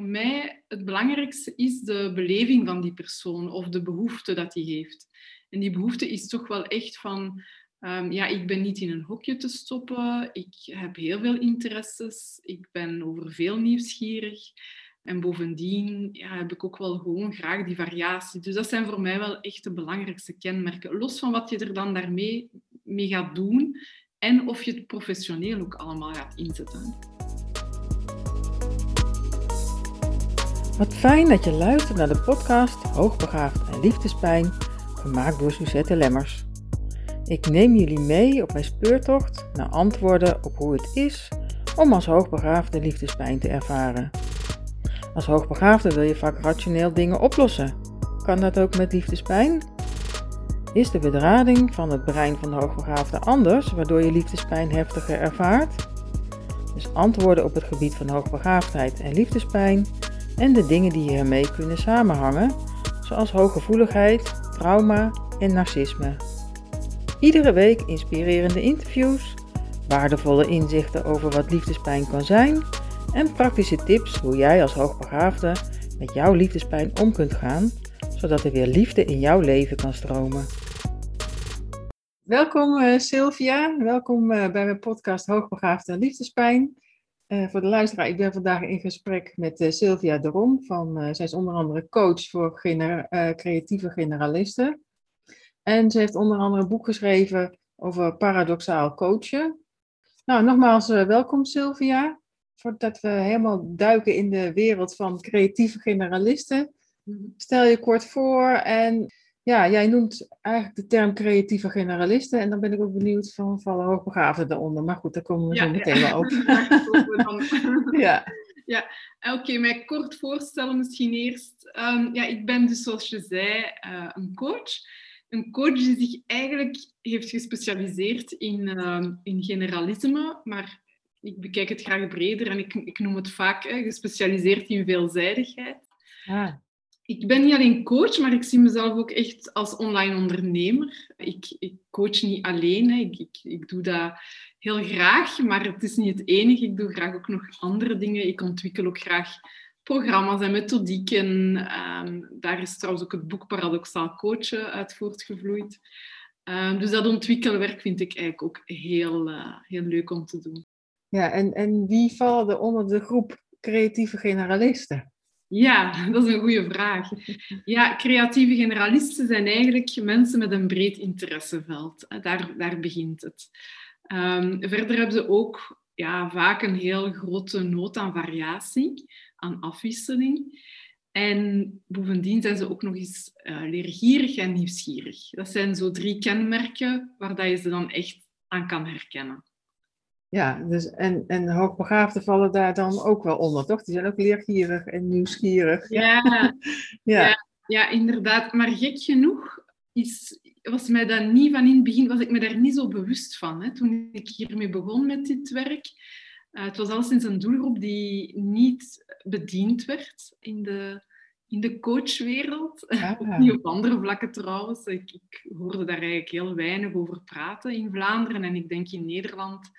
voor mij het belangrijkste is de beleving van die persoon of de behoefte dat hij heeft. En die behoefte is toch wel echt van, ehm, ja, ik ben niet in een hokje te stoppen, ik heb heel veel interesses, ik ben over veel nieuwsgierig. En bovendien ja, heb ik ook wel gewoon graag die variatie. Dus dat zijn voor mij wel echt de belangrijkste kenmerken. Los van wat je er dan daarmee mee gaat doen en of je het professioneel ook allemaal gaat inzetten. Wat fijn dat je luistert naar de podcast Hoogbegaafd en Liefdespijn, gemaakt door Suzette Lemmers. Ik neem jullie mee op mijn speurtocht naar antwoorden op hoe het is om als hoogbegaafde liefdespijn te ervaren. Als hoogbegaafde wil je vaak rationeel dingen oplossen. Kan dat ook met liefdespijn? Is de bedrading van het brein van de hoogbegaafde anders, waardoor je liefdespijn heftiger ervaart? Dus antwoorden op het gebied van hoogbegaafdheid en liefdespijn en de dingen die hiermee kunnen samenhangen, zoals hooggevoeligheid, trauma en narcisme. Iedere week inspirerende interviews, waardevolle inzichten over wat liefdespijn kan zijn en praktische tips hoe jij als hoogbegaafde met jouw liefdespijn om kunt gaan, zodat er weer liefde in jouw leven kan stromen. Welkom uh, Sylvia, welkom uh, bij mijn podcast Hoogbegaafde Liefdespijn. Uh, voor de luisteraar, ik ben vandaag in gesprek met Sylvia de Rom. Van, zij is onder andere coach voor gener creatieve generalisten. En ze heeft onder andere een boek geschreven over paradoxaal coachen. Nou, nogmaals welkom Sylvia voordat we helemaal duiken in de wereld van creatieve generalisten, mhm. stel je kort voor en ja, jij noemt eigenlijk de term creatieve generalisten en dan ben ik ook benieuwd van vallen hoogbegaafden eronder. Maar goed, daar komen we zo meteen wel op. ja. Ja, oké, mij kort voorstellen misschien eerst. Um, ja, ik ben dus zoals je zei uh, een coach. Een coach die zich eigenlijk heeft gespecialiseerd in, uh, in generalisme, maar ik bekijk het graag breder en ik, ik noem het vaak gespecialiseerd in veelzijdigheid. Ah. Ik ben niet alleen coach, maar ik zie mezelf ook echt als online ondernemer. Ik, ik coach niet alleen, hè. Ik, ik, ik doe dat heel graag, maar het is niet het enige. Ik doe graag ook nog andere dingen. Ik ontwikkel ook graag programma's en methodieken. Um, daar is trouwens ook het boek Paradoxaal Coachen uit voortgevloeid. Um, dus dat ontwikkelwerk vind ik eigenlijk ook heel, uh, heel leuk om te doen. Ja, en, en wie vallen er onder de groep creatieve generalisten? Ja, dat is een goede vraag. Ja, creatieve generalisten zijn eigenlijk mensen met een breed interesseveld. Daar, daar begint het. Um, verder hebben ze ook ja, vaak een heel grote nood aan variatie, aan afwisseling. En bovendien zijn ze ook nog eens uh, leergierig en nieuwsgierig. Dat zijn zo drie kenmerken waar dat je ze dan echt aan kan herkennen. Ja, dus en, en hoogbegaafden vallen daar dan ook wel onder, toch? Die zijn ook leergierig en nieuwsgierig. Ja, ja. ja. ja inderdaad. Maar gek genoeg is, was mij dat niet van in het begin, was ik me daar niet zo bewust van. Hè, toen ik hiermee begon met dit werk. Uh, het was al sinds een doelgroep die niet bediend werd in de, in de coachwereld. Ah. Niet op andere vlakken trouwens. Ik, ik hoorde daar eigenlijk heel weinig over praten in Vlaanderen en ik denk in Nederland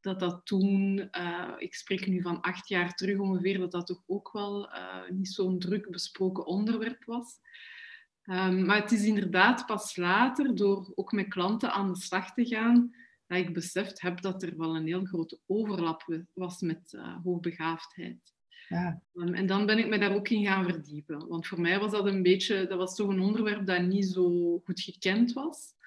dat dat toen, uh, ik spreek nu van acht jaar terug ongeveer, dat dat toch ook wel uh, niet zo'n druk besproken onderwerp was. Um, maar het is inderdaad pas later, door ook met klanten aan de slag te gaan, dat ik beseft heb dat er wel een heel grote overlap was met uh, hoogbegaafdheid. Ja. Um, en dan ben ik me daar ook in gaan verdiepen. Want voor mij was dat een beetje, dat was toch een onderwerp dat niet zo goed gekend was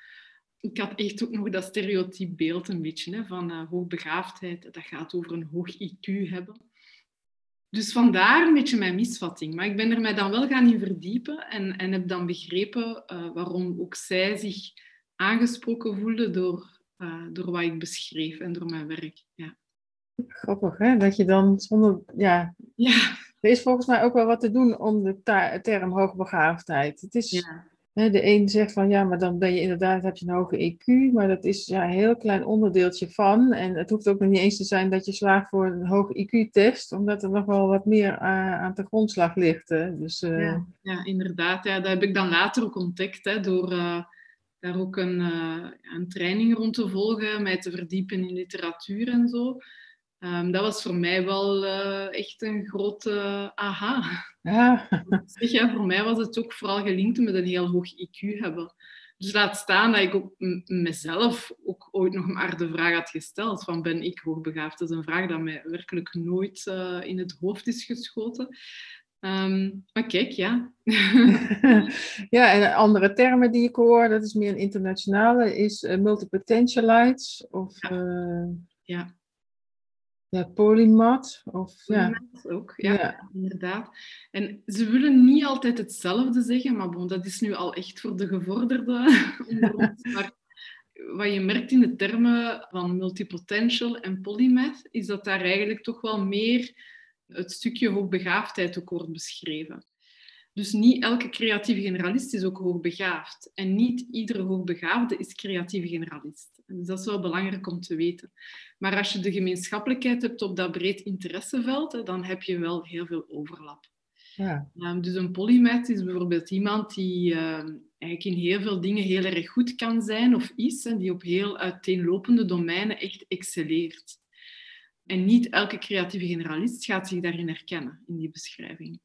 ik had echt ook nog dat stereotype beeld een beetje hè, van uh, hoogbegaafdheid. Dat gaat over een hoog IQ hebben. Dus vandaar een beetje mijn misvatting. Maar ik ben er mij dan wel gaan in verdiepen en, en heb dan begrepen uh, waarom ook zij zich aangesproken voelde door, uh, door wat ik beschreef en door mijn werk. Ja. Grappig, hè? Dat je dan zonder... Ja. ja. Er is volgens mij ook wel wat te doen om de term hoogbegaafdheid. Het is... Ja de een zegt van ja, maar dan ben je inderdaad, heb je een hoge EQ, maar dat is ja, een heel klein onderdeeltje van. En het hoeft ook nog niet eens te zijn dat je slaagt voor een hoge IQ-test, omdat er nog wel wat meer uh, aan de grondslag ligt. Hè. Dus, uh... ja, inderdaad. Ja, dat heb ik dan later ook ontdekt hè, door uh, daar ook een, een training rond te volgen, mij te verdiepen in literatuur en zo. Ehm, dat was voor mij wel uh, echt een grote aha. Ja. Zeg, ja, voor mij was het ook vooral gelinkt met een heel hoog IQ hebben. Dus laat staan dat ik ook mezelf ook ooit nog maar de vraag had gesteld van ben ik hoogbegaafd? Dat is een vraag die mij werkelijk nooit uh, in het hoofd is geschoten. Um, maar kijk, ja. ja, en andere termen die ik hoor, dat is meer een internationale, is uh, multipotentialites of ja. Uh, ja. Ja, polymath. Of, ja. ook, ja, ja, inderdaad. En ze willen niet altijd hetzelfde zeggen, maar bon, dat is nu al echt voor de onder ons. Maar wat je merkt in de termen van multipotential en polymath, is dat daar eigenlijk toch wel meer het stukje hoogbegaafdheid ook wordt beschreven. Dus niet elke creatieve generalist is ook hoogbegaafd. En niet iedere hoogbegaafde is creatieve generalist. Dus dat is wel belangrijk om te weten. Maar als je de gemeenschappelijkheid hebt op dat breed interesseveld, dan heb je wel heel veel overlap. Ja. Um, dus een polymath is bijvoorbeeld iemand die uh, eigenlijk in heel veel dingen heel erg goed kan zijn of is, en die op heel uiteenlopende domeinen echt excelleert. En niet elke creatieve generalist gaat zich daarin herkennen, in die beschrijving.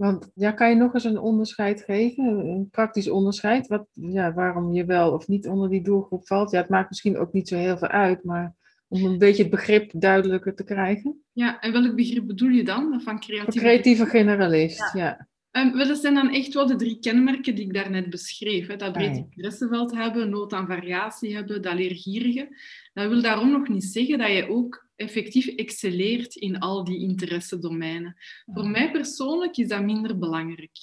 Want ja, kan je nog eens een onderscheid geven, een praktisch onderscheid, wat, ja, waarom je wel of niet onder die doelgroep valt? Ja, het maakt misschien ook niet zo heel veel uit, maar om een beetje het begrip duidelijker te krijgen. Ja, en welk begrip bedoel je dan van creatieve, creatieve generalist? Ja. Um, dat zijn dan echt wel de drie kenmerken die ik daarnet beschreef. Hè. Dat breed ah, interesseveld hebben, nood aan variatie hebben, dat leergierige. Dat wil daarom nog niet zeggen dat je ook effectief excelleert in al die interessedomeinen. Voor mij persoonlijk is dat minder belangrijk.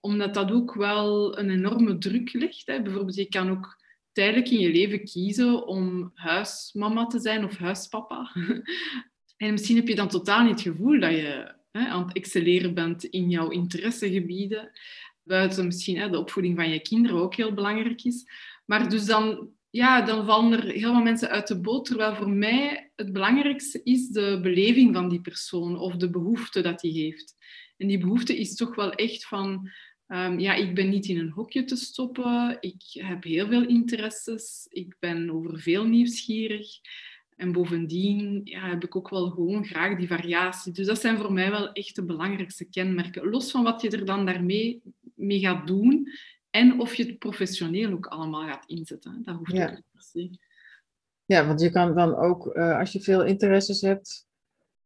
Omdat dat ook wel een enorme druk legt. Hè. Bijvoorbeeld, je kan ook tijdelijk in je leven kiezen om huismama te zijn of huispapa. en misschien heb je dan totaal niet het gevoel dat je hè, aan het excelleren bent in jouw interessegebieden. Buiten misschien hè, de opvoeding van je kinderen ook heel belangrijk is. Maar dus dan ja, dan vallen er heel veel mensen uit de boot. Terwijl voor mij het belangrijkste is de beleving van die persoon of de behoefte dat hij heeft. En die behoefte is toch wel echt van, um, ja, ik ben niet in een hokje te stoppen. Ik heb heel veel interesses. Ik ben over veel nieuwsgierig. En bovendien ja, heb ik ook wel gewoon graag die variatie. Dus dat zijn voor mij wel echt de belangrijkste kenmerken. Los van wat je er dan daarmee mee gaat doen en of je het professioneel ook allemaal gaat inzetten. Dat hoeft ja. ook niet per se. Ja, want je kan dan ook, uh, als je veel interesses hebt,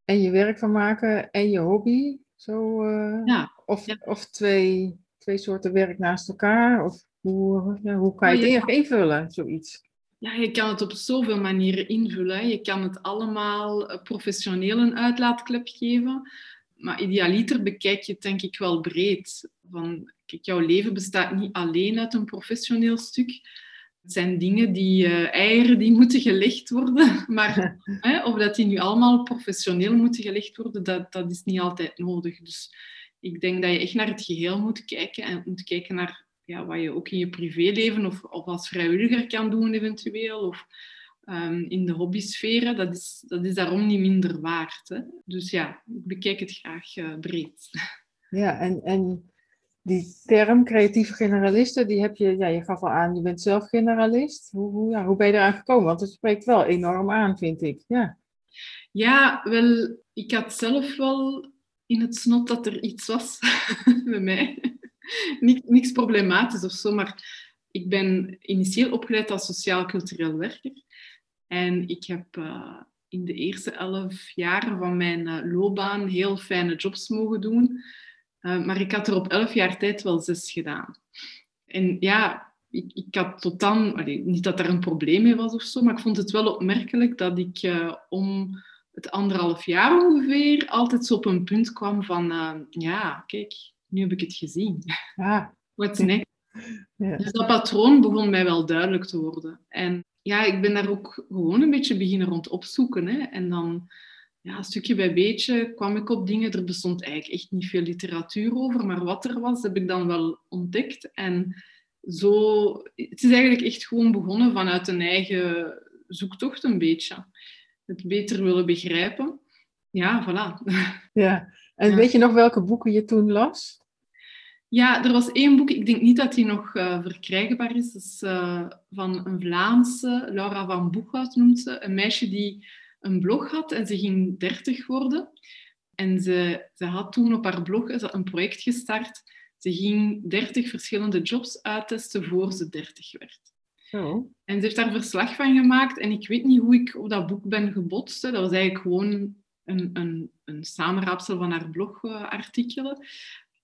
en je werk van maken en je hobby. Zo, uh, ja. Of, ja. of twee, twee soorten werk naast elkaar. Of hoe, ja, hoe kan je oh, het invullen, zoiets? Ja, je kan het op zoveel manieren invullen. Je kan het allemaal eh, professioneel een uitlaatklep geven. Maar idealiter bekijk je het denk ik wel breed. Van, kijk, jouw leven bestaat niet alleen uit een professioneel stuk. Het zijn dingen die, uh, eieren die moeten gelegd worden. Maar hè, of dat die nu allemaal professioneel moeten gelegd worden, dat, dat is niet altijd nodig. Dus ik denk dat je echt naar het geheel moet kijken. En moet kijken naar ja, wat je ook in je privéleven of, of als vrijwilliger kan doen eventueel. Of um, in de hobbysferen. Dat is, dat is daarom niet minder waard. Hè? Dus ja, ik bekijk het graag uh, breed. Ja, en, en die term creatieve generalisten, die heb je, ja, je gaf al aan, je bent zelf generalist. Hoe, hoe, ja, hoe ben je eraan gekomen? Want het spreekt wel enorm aan, vind ik. Ja, ja wel, ik had zelf wel in het snot dat er iets was bij mij. Niks, niks problematisch of zo, maar ik ben initieel opgeleid als sociaal-cultureel werker. En ik heb uh, in de eerste elf jaren van mijn uh, loopbaan heel fijne jobs mogen doen. Uh, maar ik had er op elf jaar tijd wel zes gedaan. En ja, ik, ik had tot dan... Niet dat er een probleem mee was of zo, maar ik vond het wel opmerkelijk dat ik om het anderhalf jaar ongeveer altijd zo op een punt kwam van... ja, kijk, nu heb ik het gezien. Ja. What's next? Ja. Dus dat patroon begon mij wel duidelijk te worden. En ja, ik ben daar ook gewoon een beetje beginnen rond opzoeken. Hè. En dan, ja, stukje bij beetje, kwam ik op dingen. Er bestond eigenlijk echt niet veel literatuur over, maar wat er was, heb ik dan wel ontdekt. En zo, het is eigenlijk echt gewoon begonnen vanuit een eigen zoektocht een beetje. Het beter willen begrijpen. Ja, voilà. Ja, en weet je nog welke boeken je toen las? Ja, er was één boek, ik denk niet dat die nog uh, verkrijgbaar is. Dat is uh, van een Vlaamse, Laura van Boeghout noemt ze. Een meisje die een blog had en ze ging 30 worden. En ze, ze had toen op haar blog een project gestart. Ze ging 30 verschillende jobs uittesten voor ze 30 werd. Oh. En ze heeft daar verslag van gemaakt. En ik weet niet hoe ik op dat boek ben gebotst. Dat was eigenlijk gewoon een, een, een samenraapsel van haar blogartikelen.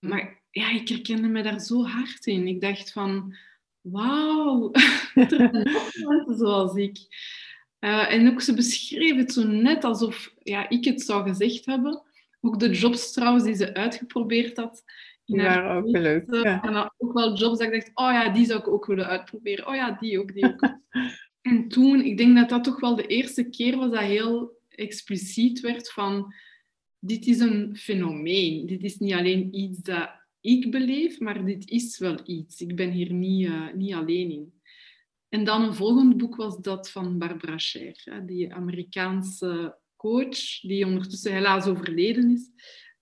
Maar ja, ik herkende me daar zo hard in. Ik dacht van, wauw, er zijn mensen zoals ik. Uh, en ook ze beschreef het zo net alsof ja, ik het zou gezegd hebben. Ook de jobs trouwens die ze uitgeprobeerd had. Die waren ook leuk. Ja. En ook wel jobs dat ik dacht, oh ja, die zou ik ook willen uitproberen. Oh ja, die ook, die ook. en toen, ik denk dat dat toch wel de eerste keer was dat heel expliciet werd van, dit is een fenomeen. Dit is niet alleen iets dat ik beleef, maar dit is wel iets. Ik ben hier niet, uh, niet alleen in. En dan een volgend boek was dat van Barbara Scher, die Amerikaanse coach, die ondertussen helaas overleden is.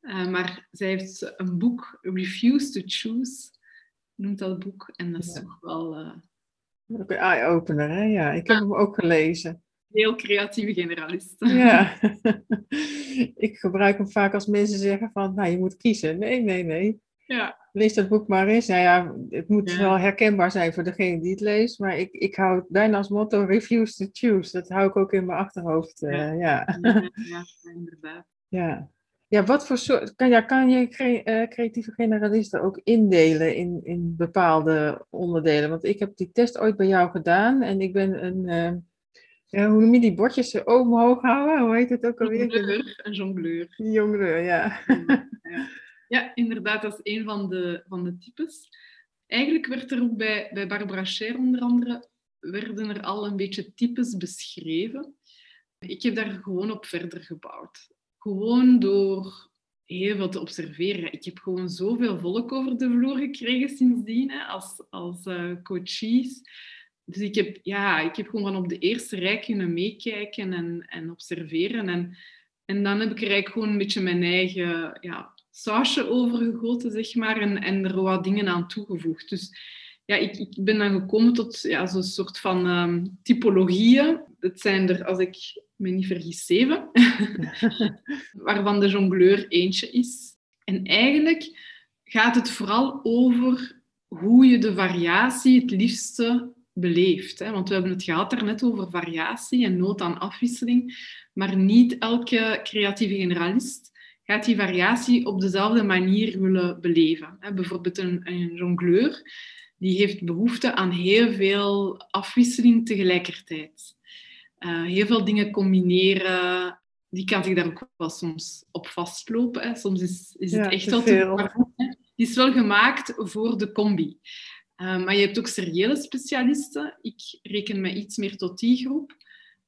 Uh, maar zij heeft een boek, Refuse to Choose, noemt dat boek. En dat is toch wel... Uh, een eye-opener, hè? Ja, ik heb hem ook gelezen. Heel creatieve generalist. Ja. ik gebruik hem vaak als mensen zeggen van, nou, je moet kiezen. Nee, nee, nee. Ja. Lees dat boek maar eens. Nou ja, het moet wel herkenbaar zijn voor degene die het leest. Maar ik, ik hou bijna als motto refuse to choose. Dat hou ik ook in mijn achterhoofd. Uh, ja. Ja. ja. inderdaad. Ja. Ja, wat voor soort. Kan, ja, kan je uh, creatieve generalisten ook indelen in, in bepaalde onderdelen? Want ik heb die test ooit bij jou gedaan en ik ben een. Uh, ja, hoe noem je die bordjes omhoog houden? Hoe heet het ook alweer? Jongleur, een jongleur. Jongleur, ja. ja. Ja, inderdaad, dat is een van de, van de types. Eigenlijk werd er ook bij, bij Barbara Scher onder andere, werden er al een beetje types beschreven. Ik heb daar gewoon op verder gebouwd. Gewoon door heel veel te observeren. Ik heb gewoon zoveel volk over de vloer gekregen sindsdien, hè, als, als uh, coaches. Dus ik heb, ja, ik heb gewoon van op de eerste rij kunnen meekijken en, en observeren. En, en dan heb ik er eigenlijk gewoon een beetje mijn eigen ja, sausje overgegoten, zeg maar, en, en er wat dingen aan toegevoegd. Dus ja, ik, ik ben dan gekomen tot ja, zo'n soort van um, typologieën. Het zijn er, als ik me niet vergis, zeven, waarvan de jongleur eentje is. En eigenlijk gaat het vooral over hoe je de variatie het liefste beleeft. Hè? Want we hebben het gehad daarnet over variatie en nood aan afwisseling. Maar niet elke creatieve generalist gaat die variatie op dezelfde manier willen beleven. Bijvoorbeeld een, een jongleur, die heeft behoefte aan heel veel afwisseling tegelijkertijd. Uh, heel veel dingen combineren, die kan zich daar ook wel soms op vastlopen. Hè. Soms is, is het echt wel te Die is wel gemaakt voor de combi. Uh, maar je hebt ook seriële specialisten. Ik reken me iets meer tot die groep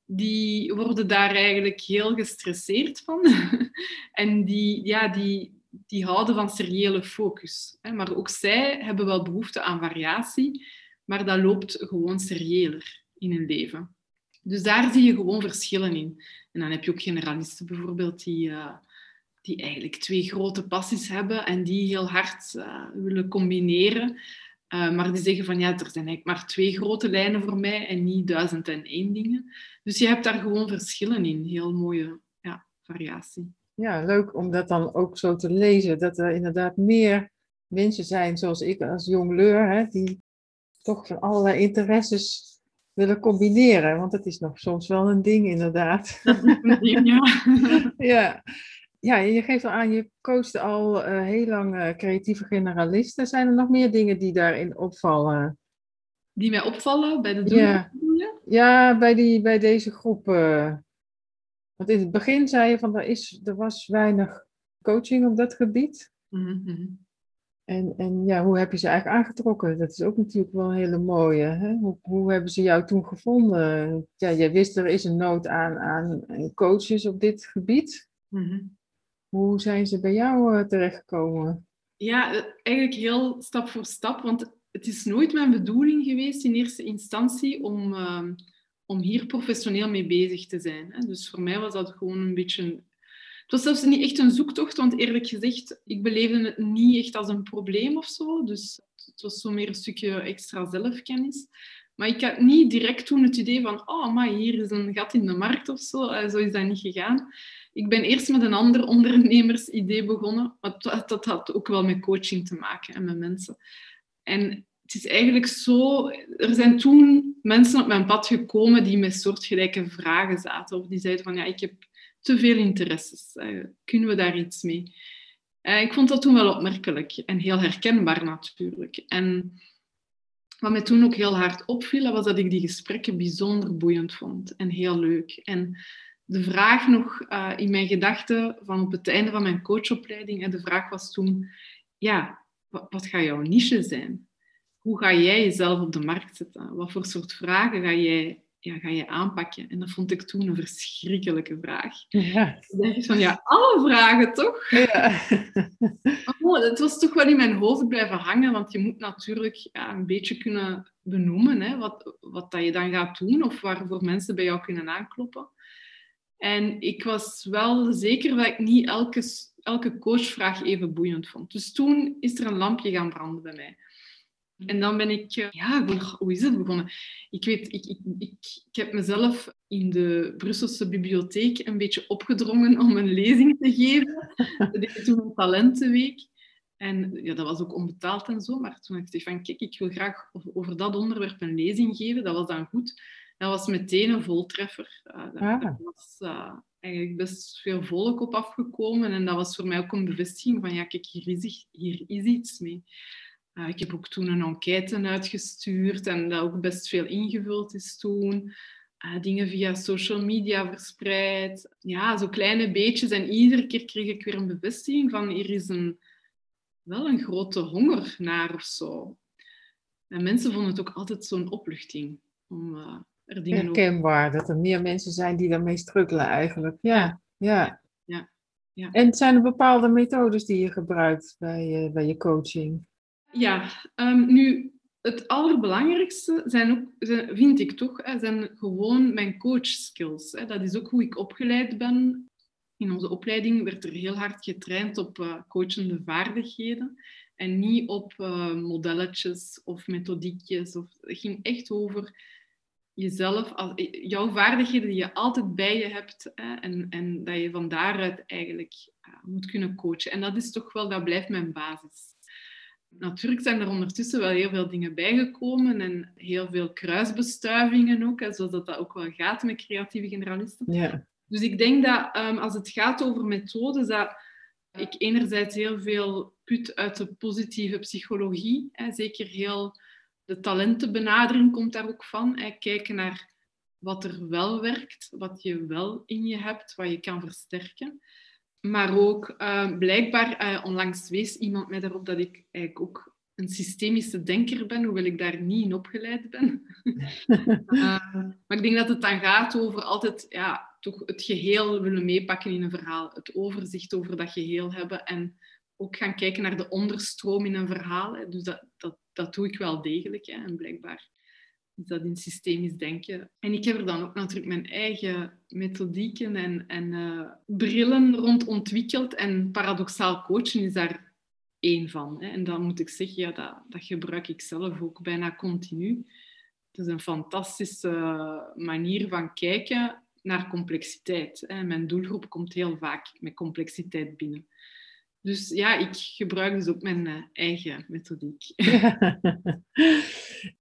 die worden daar eigenlijk heel gestresseerd van. en die, ja, die, die houden van seriële focus. Maar ook zij hebben wel behoefte aan variatie, maar dat loopt gewoon seriëler in hun leven. Dus daar zie je gewoon verschillen in. En dan heb je ook generalisten bijvoorbeeld die, uh, die eigenlijk twee grote passies hebben en die heel hard uh, willen combineren. Uh, maar die zeggen van ja, er zijn eigenlijk maar twee grote lijnen voor mij en niet duizend en één dingen. Dus je hebt daar gewoon verschillen in. Heel mooie ja, variatie. Ja, leuk om dat dan ook zo te lezen. Dat er inderdaad meer mensen zijn zoals ik als jongleur, hè, die toch van allerlei interesses willen combineren. Want het is nog soms wel een ding, inderdaad. een ding, ja. ja ja, je geeft al aan, je coacht al uh, heel lang uh, creatieve generalisten. Zijn er nog meer dingen die daarin opvallen? Die mij opvallen bij de doelen? Ja, ja bij, die, bij deze groep. Uh, want in het begin zei je van er, is, er was weinig coaching op dat gebied. -hmm. En, en ja, hoe heb je ze eigenlijk aangetrokken? Dat is ook natuurlijk wel een hele mooie. Hè? Hoe, hoe hebben ze jou toen gevonden? Ja, jij wist er is een nood aan, aan coaches op dit gebied. Mm -hmm. Hoe zijn ze bij jou uh, terechtgekomen? Ja, eh, eigenlijk heel stap voor stap. Want het is nooit mijn bedoeling geweest in eerste instantie om, ehm, om hier professioneel mee bezig te zijn. Hè. Dus voor mij was dat gewoon een beetje. Het was zelfs niet echt een zoektocht, want eerlijk gezegd, ik beleefde het niet echt als een probleem of zo. Dus het was zo meer een stukje extra zelfkennis. Maar ik had niet direct toen het idee van, oh, maar hier is een gat in de markt of zo. Uh, zo is dat niet gegaan. Ik ben eerst met een ander ondernemersidee begonnen. Maar dat had ook wel met coaching te maken en met mensen. En het is eigenlijk zo... Er zijn toen mensen op mijn pad gekomen die met soortgelijke vragen zaten. Of die zeiden van, ja, ik heb te veel interesses. Uh, kunnen we daar iets mee? Uh, ik vond dat toen wel opmerkelijk en heel herkenbaar natuurlijk. En wat mij toen ook heel hard opviel, was dat ik die gesprekken bijzonder boeiend vond en heel leuk. En de vraag nog uh, in mijn gedachten van op het einde van mijn coachopleiding, en de vraag was toen, ja, wat, wat gaat jouw niche zijn? Hoe ga jij jezelf op de markt zetten? Wat voor soort vragen ga jij ja, ga je aanpakken? En dat vond ik toen een verschrikkelijke vraag. Ja. Ik van, ja, alle vragen toch? Ja. oh, het was toch wel in mijn hoofd blijven hangen, want je moet natuurlijk ja, een beetje kunnen benoemen hè, wat, wat dat je dan gaat doen of waarvoor mensen bij jou kunnen aankloppen. En ik was wel zeker dat ik niet elke, elke coachvraag even boeiend vond. Dus toen is er een lampje gaan branden bij mij. En dan ben ik, eh, ja, hoe is het begonnen? Ik weet, ik, ik, ik, ik, heb mezelf in de Brusselse bibliotheek een beetje opgedrongen om een lezing te geven. Dat deed toen een talentenweek. En ja, dat was ook onbetaald en zo. Maar toen ik zei van, kijk, ik wil graag over dat onderwerp een lezing geven. Dat was dan goed. Dat was meteen een voltreffer. Uh, daar was uh, eigenlijk best veel volk op afgekomen. En dat was voor mij ook een bevestiging van, ja, kijk, hier is, hier is iets mee. Uh, ik heb ook toen een enquête uitgestuurd en dat ook best veel ingevuld is toen. Uh, dingen via social media verspreid. Ja, zo kleine beetjes. En iedere keer kreeg ik weer een bevestiging van hier is een, wel een grote honger naar of zo. En mensen vonden het ook altijd zo'n opluchting om uh, er dingen Herkenbaar, dat er meer mensen zijn die daarmee struggelen eigenlijk. Ja, ja. ja. ja. En zijn er bepaalde methodes die je gebruikt bij, bij je coaching? Ja, um, nu het allerbelangrijkste zijn ook, vind ik toch, zijn gewoon mijn coach skills. Dat is ook hoe ik opgeleid ben. In onze opleiding werd er heel hard getraind op uh, coachende vaardigheden en niet op uh, modelletjes of methodiekjes. Of, het ging echt over jezelf, jouw vaardigheden die je altijd bij je hebt hè, en, en dat je van daaruit eigenlijk uh, moet kunnen coachen. En dat is toch wel, dat blijft mijn basis. Natuurlijk zijn er ondertussen wel heel veel dingen bijgekomen en heel veel kruisbestuivingen ook, zoals dat, dat ook wel gaat met creatieve generalisten. Ja. Dus ik denk dat um, als het gaat over methodes, dat ik enerzijds heel veel put uit de positieve psychologie. Hè, zeker heel de talentenbenadering komt daar ook van. Hè, kijken naar wat er wel werkt, wat je wel in je hebt, wat je kan versterken. Maar ook uh, blijkbaar, uh, onlangs wees iemand mij daarop dat ik eigenlijk ook een systemische denker ben, hoewel ik daar niet in opgeleid ben. uh, maar ik denk dat het dan gaat over altijd ja, toch het geheel willen meepakken in een verhaal. Het overzicht over dat geheel hebben en ook gaan kijken naar de onderstroom in een verhaal. Hè. Dus dat, dat, dat doe ik wel degelijk. Hè. En blijkbaar is dat in systemisch denken. En ik heb er dan ook natuurlijk mijn eigen methodieken en, en uh, brillen rond ontwikkeld. En paradoxaal coachen is daar één van. Hè. En dan moet ik zeggen, ja, dat, dat gebruik ik zelf ook bijna continu. Het is een fantastische manier van kijken naar complexiteit. Mijn doelgroep komt heel vaak met complexiteit binnen. Dus ja, ik gebruik dus ook mijn uh, eigen methodiek.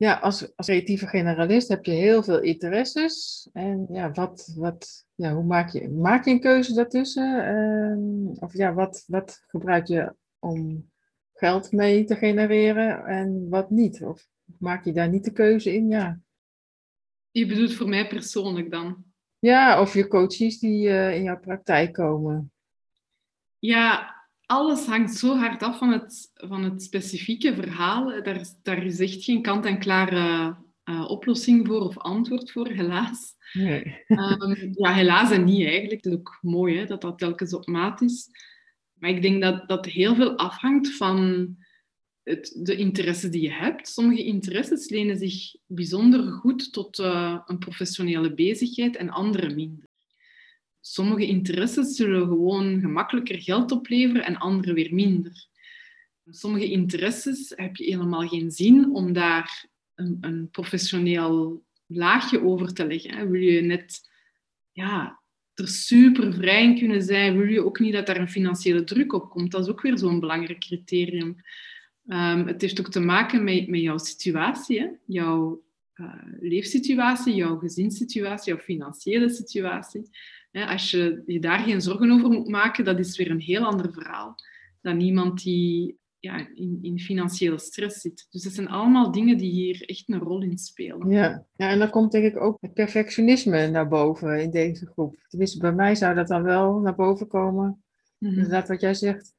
ja, als, als creatieve generalist heb je heel veel interesses. En ja, wat, wat, ja, hoe maak je, maak je een keuze daartussen? Uh, of ja, wat, wat gebruik je om geld mee te genereren en wat niet? Of maak je daar niet de keuze in? Ja. Je bedoelt voor mij persoonlijk dan? Ja, of je coaches die uh, in jouw praktijk komen. Ja, alles hangt zo hard af van het, van het specifieke verhaal. Daar, daar is echt geen kant-en-klare uh, oplossing voor of antwoord voor, helaas. Nee. um, ja, helaas en niet eigenlijk. Het is ook mooi hè, dat dat telkens op maat is. Maar ik denk dat dat heel veel afhangt van het, de interesses die je hebt. Sommige interesses lenen zich bijzonder goed tot uh, een professionele bezigheid en andere minder sommige interesses zullen gewoon gemakkelijker geld opleveren en andere weer minder. Sommige interesses heb je helemaal geen zin om daar een, een professioneel laagje over te leggen. Hè. Wil je net ja, er super vrij in kunnen zijn, wil je ook niet dat daar een financiële druk op komt. Dat is ook weer zo'n belangrijk criterium. Um, het heeft ook te maken met, met jouw situatie, jouw uh, leefsituatie, jouw gezinssituatie, jouw financiële situatie. Als je je daar geen zorgen over moet maken, dat is weer een heel ander verhaal dan iemand die ja, in, in financiële stress zit. Dus dat zijn allemaal dingen die hier echt een rol in spelen. Ja, ja en dan komt denk ik ook het perfectionisme naar boven in deze groep. Tenminste, bij mij zou dat dan wel naar boven komen. Mm Inderdaad, wat jij zegt.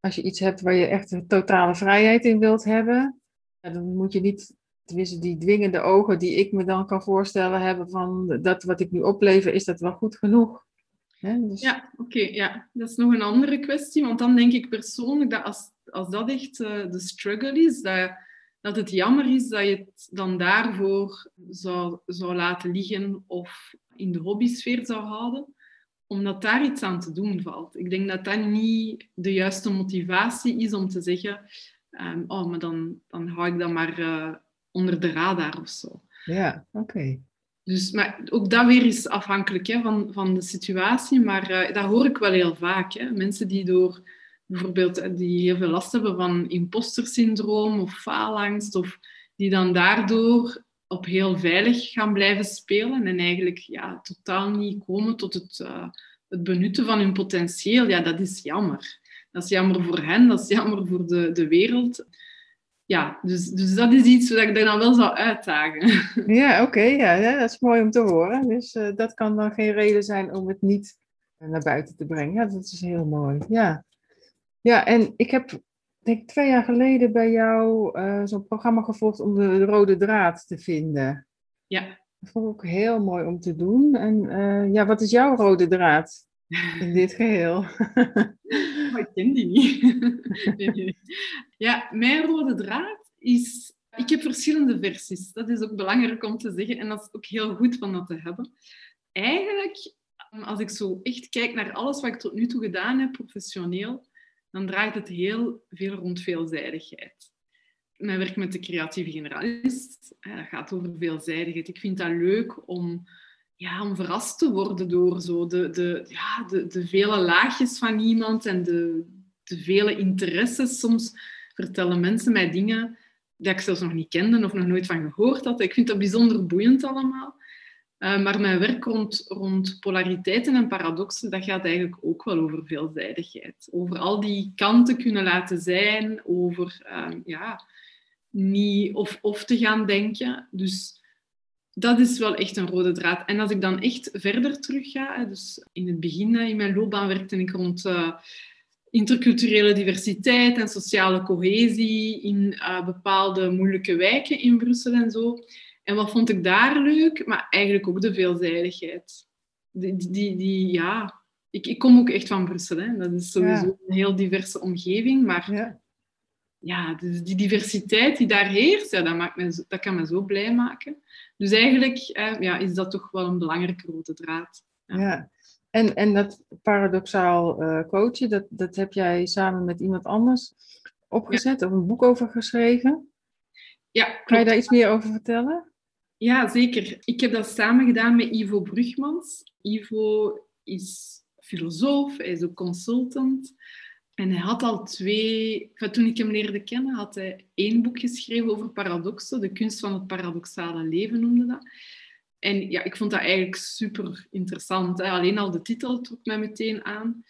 Als je iets hebt waar je echt een totale vrijheid in wilt hebben, dan moet je niet tenminste die dwingende ogen die ik me dan kan voorstellen hebben van dat wat ik nu oplever, is dat wel goed genoeg? Dus... Ja, oké. ja. Dat is nog een andere kwestie, want dan denk ik persoonlijk dat als, als dat echt uh, de struggle is, dat, het jammer is dat je het dan daarvoor zou, zou laten liggen of in de hobbysfeer zou houden, omdat daar iets aan te doen valt. Ik denk dat dat niet de juiste motivatie is om te zeggen, um, oh, maar dan, dan hou ik dat maar uh, onder de radar of zo. Ja, oké. Dus, maar ook dat weer is afhankelijk hè, van, van de situatie, maar uh, dat hoor ik wel heel vaak. Hè. Mensen die door bijvoorbeeld eh, die heel veel last hebben van impostersyndroom of faalangst, of die dan daardoor op heel veilig gaan blijven spelen en eigenlijk ja, totaal niet komen tot het, uh, het benutten van hun potentieel, ja, dat is jammer. Dat is jammer voor hen, dat is jammer voor de, de wereld ja, dus, dus dat is iets wat ik er dan wel zou uitdagen. Ja, oké. ja, dat is mooi om te horen. Dus uh, dat kan dan geen reden zijn om het niet naar buiten te brengen. Ja, dat is heel mooi. Ja, ja en ik heb denk ik twee jaar geleden bij jou uh, zo'n programma gevolgd om de, de, rode draad te vinden. Ja. Dat vond ik ook heel mooi om te doen. En uh, ja, wat is jouw rode draad in dit geheel? Oh, ik ken die niet. ja, mijn rode draad is... Ik heb verschillende versies. Dat is ook belangrijk om te zeggen. En dat is ook heel goed van dat te hebben. Eigenlijk, als ik zo echt kijk naar alles wat ik tot nu toe gedaan heb, professioneel, dan draait het heel veel rond veelzijdigheid. Mijn werk met de creatieve generalist, dat gaat over veelzijdigheid. Ik vind dat leuk om ja, om verrast te worden door zo de, de, ja, de, de vele laagjes van iemand en de, de vele interesses. Soms vertellen mensen mij dingen die ik zelfs nog niet kende of nog nooit van gehoord had. Ik vind dat bijzonder boeiend allemaal. Uh, maar mijn werk rond, rond polariteiten en paradoxen, dat gaat eigenlijk ook wel over veelzijdigheid. Over al die kanten kunnen laten zijn, over uh, ja, niet of, of te gaan denken. Dus dat is wel echt een rode draad. En als ik dan echt verder terug ga, dus in het begin in mijn loopbaan werkte ik rond uh, interculturele diversiteit en sociale cohesie in uh, bepaalde moeilijke wijken in Brussel en zo. En wat vond ik daar leuk? Maar eigenlijk ook de veelzijdigheid. Die, die, die ja, ik, ik kom ook echt van Brussel. Hè. Dat is sowieso een heel diverse omgeving, maar ja ja, dus die diversiteit die daar heerst, ja, dat, maakt me, dat kan me zo blij maken. Dus eigenlijk eh, ja, is dat toch wel een belangrijke rode draad. Ja, ja. En, en dat paradoxaal uh, coachen, dat, dat heb jij samen met iemand anders opgezet of een boek over geschreven? Ja, Kan je daar iets meer over vertellen? Ja, zeker. Ik heb dat samen gedaan met Ivo Brugmans. Ivo is filosoof, hij is ook consultant. En hij had al twee, toen ik hem leerde kennen, had hij één boek geschreven over paradoxen. De kunst van het paradoxale leven noemde dat. En ja, ik vond dat eigenlijk super interessant. Hè. Alleen al de titel trok mij meteen aan.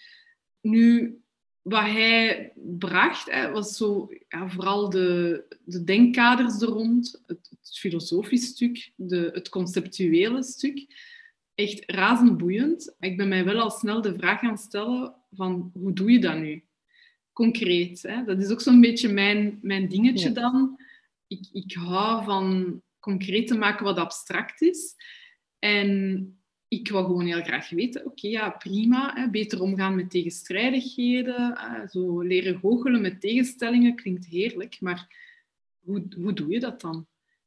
Nu, wat hij bracht, hè, was zo, ja, vooral de, de denkkaders er rond, het, het filosofisch stuk, de, het conceptuele stuk. Echt razend boeiend. Ik ben mij wel al snel de vraag gaan stellen van, hoe doe je dat nu? Concreet. Hè? Dat is ook zo'n beetje mijn, mijn dingetje dan. Ik, ik hou van concreet te maken wat abstract is. En ik wil gewoon heel graag weten, oké, ja, prima, hè, beter omgaan met tegenstrijdigheden, hè, zo leren goochelen met tegenstellingen klinkt heerlijk, maar hoe, hoe doe je dat dan?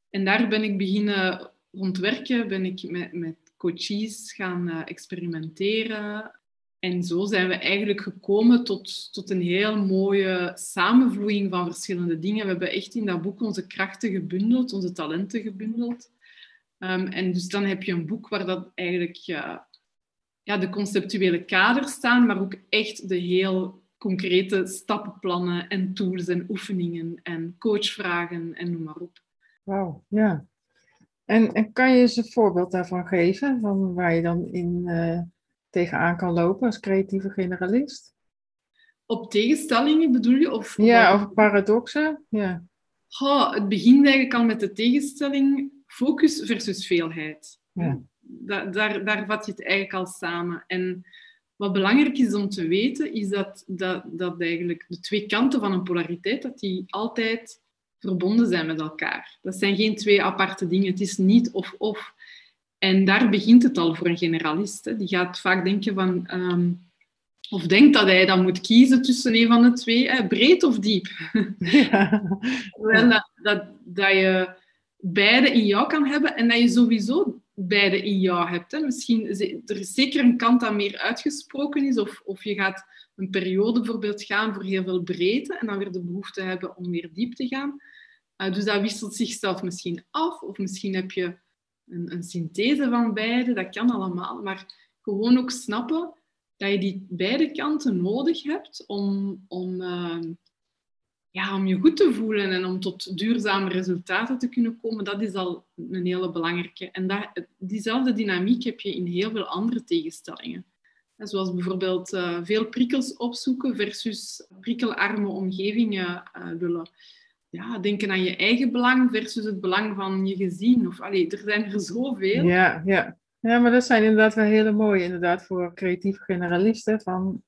En daar ben ik beginnen rondwerken, ben ik met, met coaches gaan uh, experimenteren, en zo zijn we eigenlijk gekomen tot, tot een heel mooie samenvloeiing van verschillende dingen. We hebben echt in dat boek onze krachten gebundeld, onze talenten gebundeld. Ehm, en dus dan heb je een boek waar dat eigenlijk ja, de conceptuele kaders staan, maar ook echt de heel concrete stappenplannen en tools en oefeningen en coachvragen en noem maar op. Wauw, ja. En, en kan je eens een voorbeeld daarvan geven, van waar je dan in uh, tegenaan kan lopen als creatieve generalist? Op tegenstellingen bedoel je? Of, ja, of paradoxen, ja. Oh, het begint eigenlijk al met de tegenstelling focus versus veelheid. Ja. daar, daar vat je het eigenlijk al samen. En wat belangrijk is om te weten, is dat, dat, dat eigenlijk de twee kanten van een polariteit, dat die altijd verbonden zijn met elkaar. Dat zijn geen twee aparte dingen. Het is niet of-of. En daar begint het al voor een generalist. Hè. Die gaat vaak denken van... Ehm, of denkt dat hij dan moet kiezen tussen een van de twee, hè, breed of diep. Ja. dat, dat, dat je beide in jou kan hebben en dat je sowieso beide in jou hebt. Hè. Misschien, er is zeker een kant dat meer uitgesproken is, of, of je gaat een periode bijvoorbeeld gaan voor heel veel breedte en dan weer de behoefte hebben om meer diep te gaan. Uh, dus dat wisselt zichzelf misschien af, of misschien heb je een, een synthese van beide, dat kan allemaal. Maar gewoon ook snappen dat je die beide kanten nodig hebt om, om, uh, ja, om je goed te voelen en om tot duurzame resultaten te kunnen komen, dat is al een hele belangrijke. En dat, diezelfde dynamiek heb je in heel veel andere tegenstellingen. Zoals bijvoorbeeld uh, veel prikkels opzoeken versus prikkelarme omgevingen uh, willen. Ja, denken aan je eigen belang versus het belang van je gezin. Of, allee, er zijn er zoveel. Ja, ja. ja, maar dat zijn inderdaad wel hele mooie inderdaad, voor creatieve generalisten. Van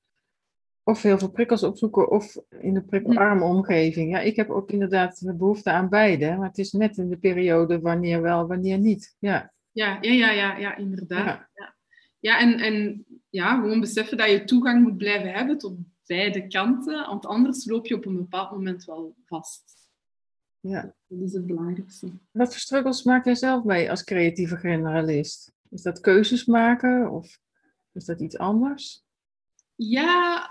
of heel veel prikkels opzoeken of in de prikkelarme omgeving. Ja, ik heb ook inderdaad de behoefte aan beide, maar het is net in de periode wanneer wel, wanneer niet. Ja, ja, ja, ja, ja, ja inderdaad. Ja. ja. en, en ja, gewoon beseffen dat je toegang moet blijven hebben tot beide kanten, want anders loop je op een bepaald moment wel vast. Ja. Dat is het belangrijkste. Wat voor struggles maak jij zelf mee als creatieve generalist? Is dat keuzes maken of is dat iets anders? Ja,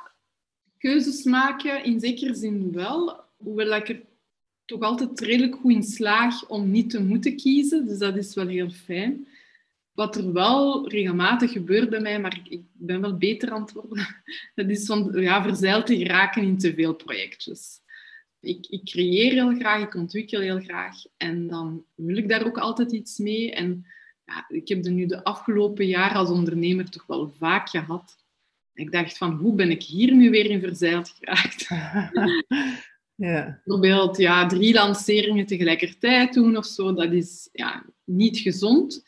keuzes maken in zekere zin wel, hoewel ik er toch altijd redelijk goed in slaag om niet te moeten kiezen. Dus dat is wel heel fijn. Wat er wel regelmatig gebeurt bij mij, maar ik ben wel beter aan het worden, dat is van ja, verzeild te geraken in te veel projectjes. Ik, ik creëer heel graag, ik ontwikkel heel graag en dan wil ik daar ook altijd iets mee. En ja, ik heb er nu de afgelopen jaren als ondernemer toch wel vaak gehad ik dacht van, hoe ben ik hier nu weer in verzeild geraakt? ja. Bijvoorbeeld ja, drie lanceringen tegelijkertijd doen of zo, dat is ja, niet gezond.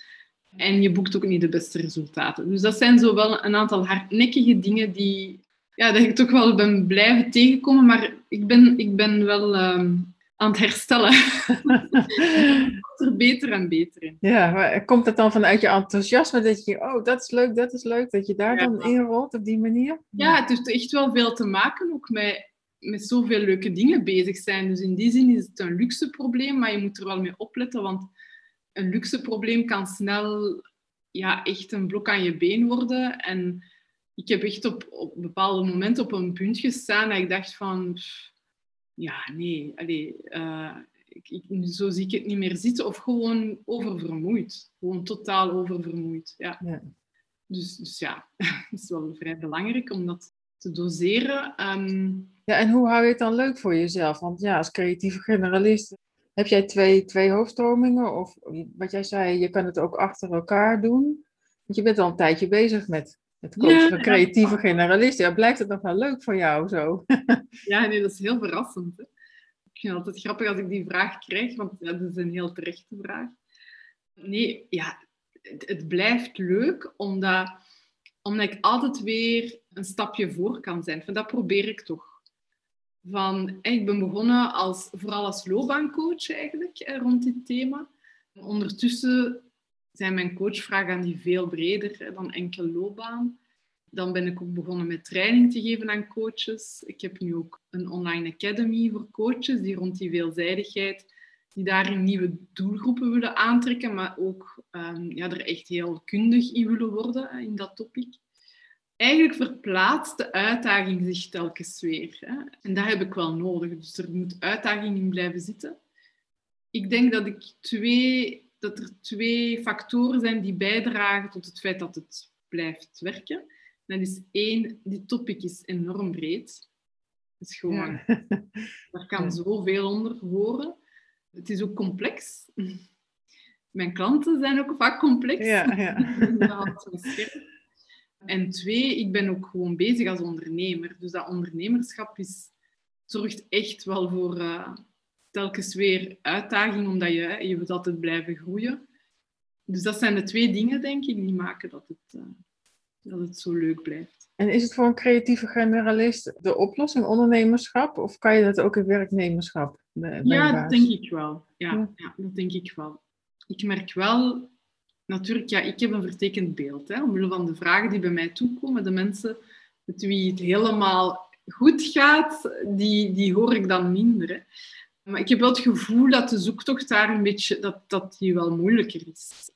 En je boekt ook niet de beste resultaten. Dus dat zijn zo wel een aantal hardnekkige dingen die ja, dat ik toch wel ben blijven tegenkomen. Maar ik ben, ik ben wel ehm, aan het herstellen. er beter en beter in. Ja, maar komt het dan vanuit je enthousiasme dat je, oh, dat is leuk, dat is leuk, dat je daar dan in rolt op die manier? Ja, het heeft echt wel veel te maken ook met, met zoveel leuke dingen bezig zijn. Dus in die zin is het een luxe probleem, maar je moet er wel mee opletten, want een luxe probleem kan snel ja, echt een blok aan je been worden. En ik heb echt op, op bepaalde momenten op een punt gestaan dat ik dacht van ja, nee, allee, uh, ik, ik, zo zie ik het niet meer zitten. Of gewoon oververmoeid. Gewoon totaal oververmoeid. Ja. ja. Dus, dus ja, het is wel vrij belangrijk om dat te doseren. Ehm, ja, en hoe hou je het dan leuk voor jezelf? Want ja, als creatieve generalist heb jij twee, twee hoofdstromingen? Of wat jij zei, je kan het ook achter elkaar doen. Want je bent al een tijdje bezig met het coachen van creatieve generalisten. Ja, blijft het nog wel leuk voor jou zo? ja, nee, dat is heel verrassend. Hè? Ik vind het altijd grappig als ik die vraag krijg, want ja, dat is een heel terechte vraag. Nee, ja, het, het blijft leuk omdat, omdat ik altijd weer een stapje voor kan zijn. Van dat probeer ik toch. Van, ik ben begonnen als, vooral als loopbaancoach eigenlijk, rond dit thema. Ondertussen zijn mijn coachvragen aan die veel breder dan enkel loopbaan. Dan ben ik ook begonnen met training te geven aan coaches. Ik heb nu ook een online academy voor coaches die rond die veelzijdigheid, die daarin nieuwe doelgroepen willen aantrekken, maar ook um, ja, er echt heel kundig in willen worden in dat topic. eigenlijk verplaatst de uitdaging zich telkens weer. Hè? En dat heb ik wel nodig. Dus er moet uitdaging in blijven zitten. Ik denk dat, ik twee, dat er twee factoren zijn die bijdragen tot het feit dat het blijft werken. dat is één, die topic is enorm breed. Is gewoon, ja. daar kan zoveel onder horen. Het is ook complex. Mijn klanten zijn ook vaak complex. Ja, ja. En twee, ik ben ook gewoon bezig als ondernemer. Dus dat ondernemerschap is, zorgt echt wel voor uh, telkens weer uitdaging, omdat je, je wilt altijd blijven groeien. Dus dat zijn de twee dingen, denk ik, die maken dat het, uh, dat het zo leuk blijft. En is het voor een creatieve generalist de oplossing ondernemerschap? Of kan je dat ook in werknemerschap? ja, dat denk ik wel. Ja, ja, dat denk ik wel. Ik merk wel natuurlijk, ja, ik heb een vertekend beeld. Hè, omwille van de vragen die bij mij toekomen. De mensen met wie het helemaal goed gaat, die, die hoor ik dan minder. Hè. Maar ik heb wel het gevoel dat de zoektocht daar een beetje, dat, dat die wel moeilijker is.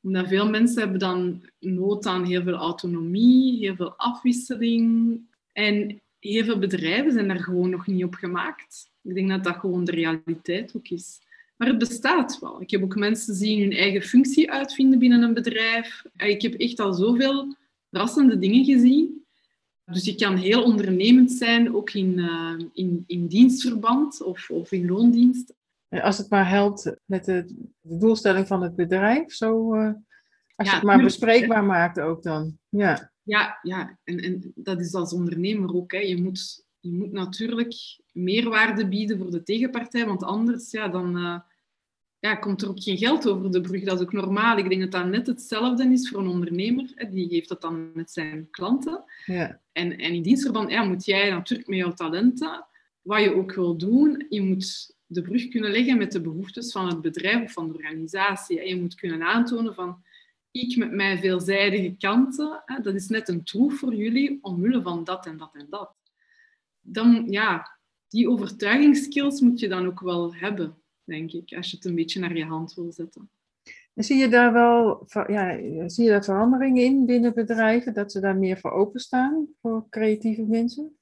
Omdat veel mensen hebben dan nood aan heel veel autonomie, heel veel afwisseling. En heel veel bedrijven zijn daar gewoon nog niet op gemaakt. Ik denk dat dat gewoon de realiteit ook is. Maar het bestaat wel. Ik heb ook mensen die hun eigen functie uitvinden binnen een bedrijf. Ik heb echt al zoveel verrassende dingen gezien. Dus je kan heel ondernemend zijn, ook in, uh, in, in dienstverband of, of in loondienst. Als het maar helpt met de, de doelstelling van het bedrijf, zo, uh, als je het maar bespreekbaar maakt ook dan. Ja, ja, ja. En, en dat is als ondernemer ook. Hè. Je, moet, je moet natuurlijk meerwaarde bieden voor de tegenpartij, want anders ja, dan, uh, ja, komt er ook geen geld over de brug. Dat is ook normaal. Ik denk dat dat net hetzelfde is voor een ondernemer. Die geeft dat dan met zijn klanten. Ja. En, en in dienstverband ja, moet jij natuurlijk met jouw talenten, wat je ook wil doen, je moet de brug kunnen leggen met de behoeftes van het bedrijf of van de organisatie. Je moet kunnen aantonen van, ik met mijn veelzijdige kanten, dat is net een troef voor jullie omwille van dat en dat en dat. Dan, ja, die overtuigingsskills moet je dan ook wel hebben denk ik, als je het een beetje naar je hand wil zetten. En zie je daar wel ja, zie je daar veranderingen in binnen bedrijven, dat ze daar meer voor openstaan voor creatieve mensen?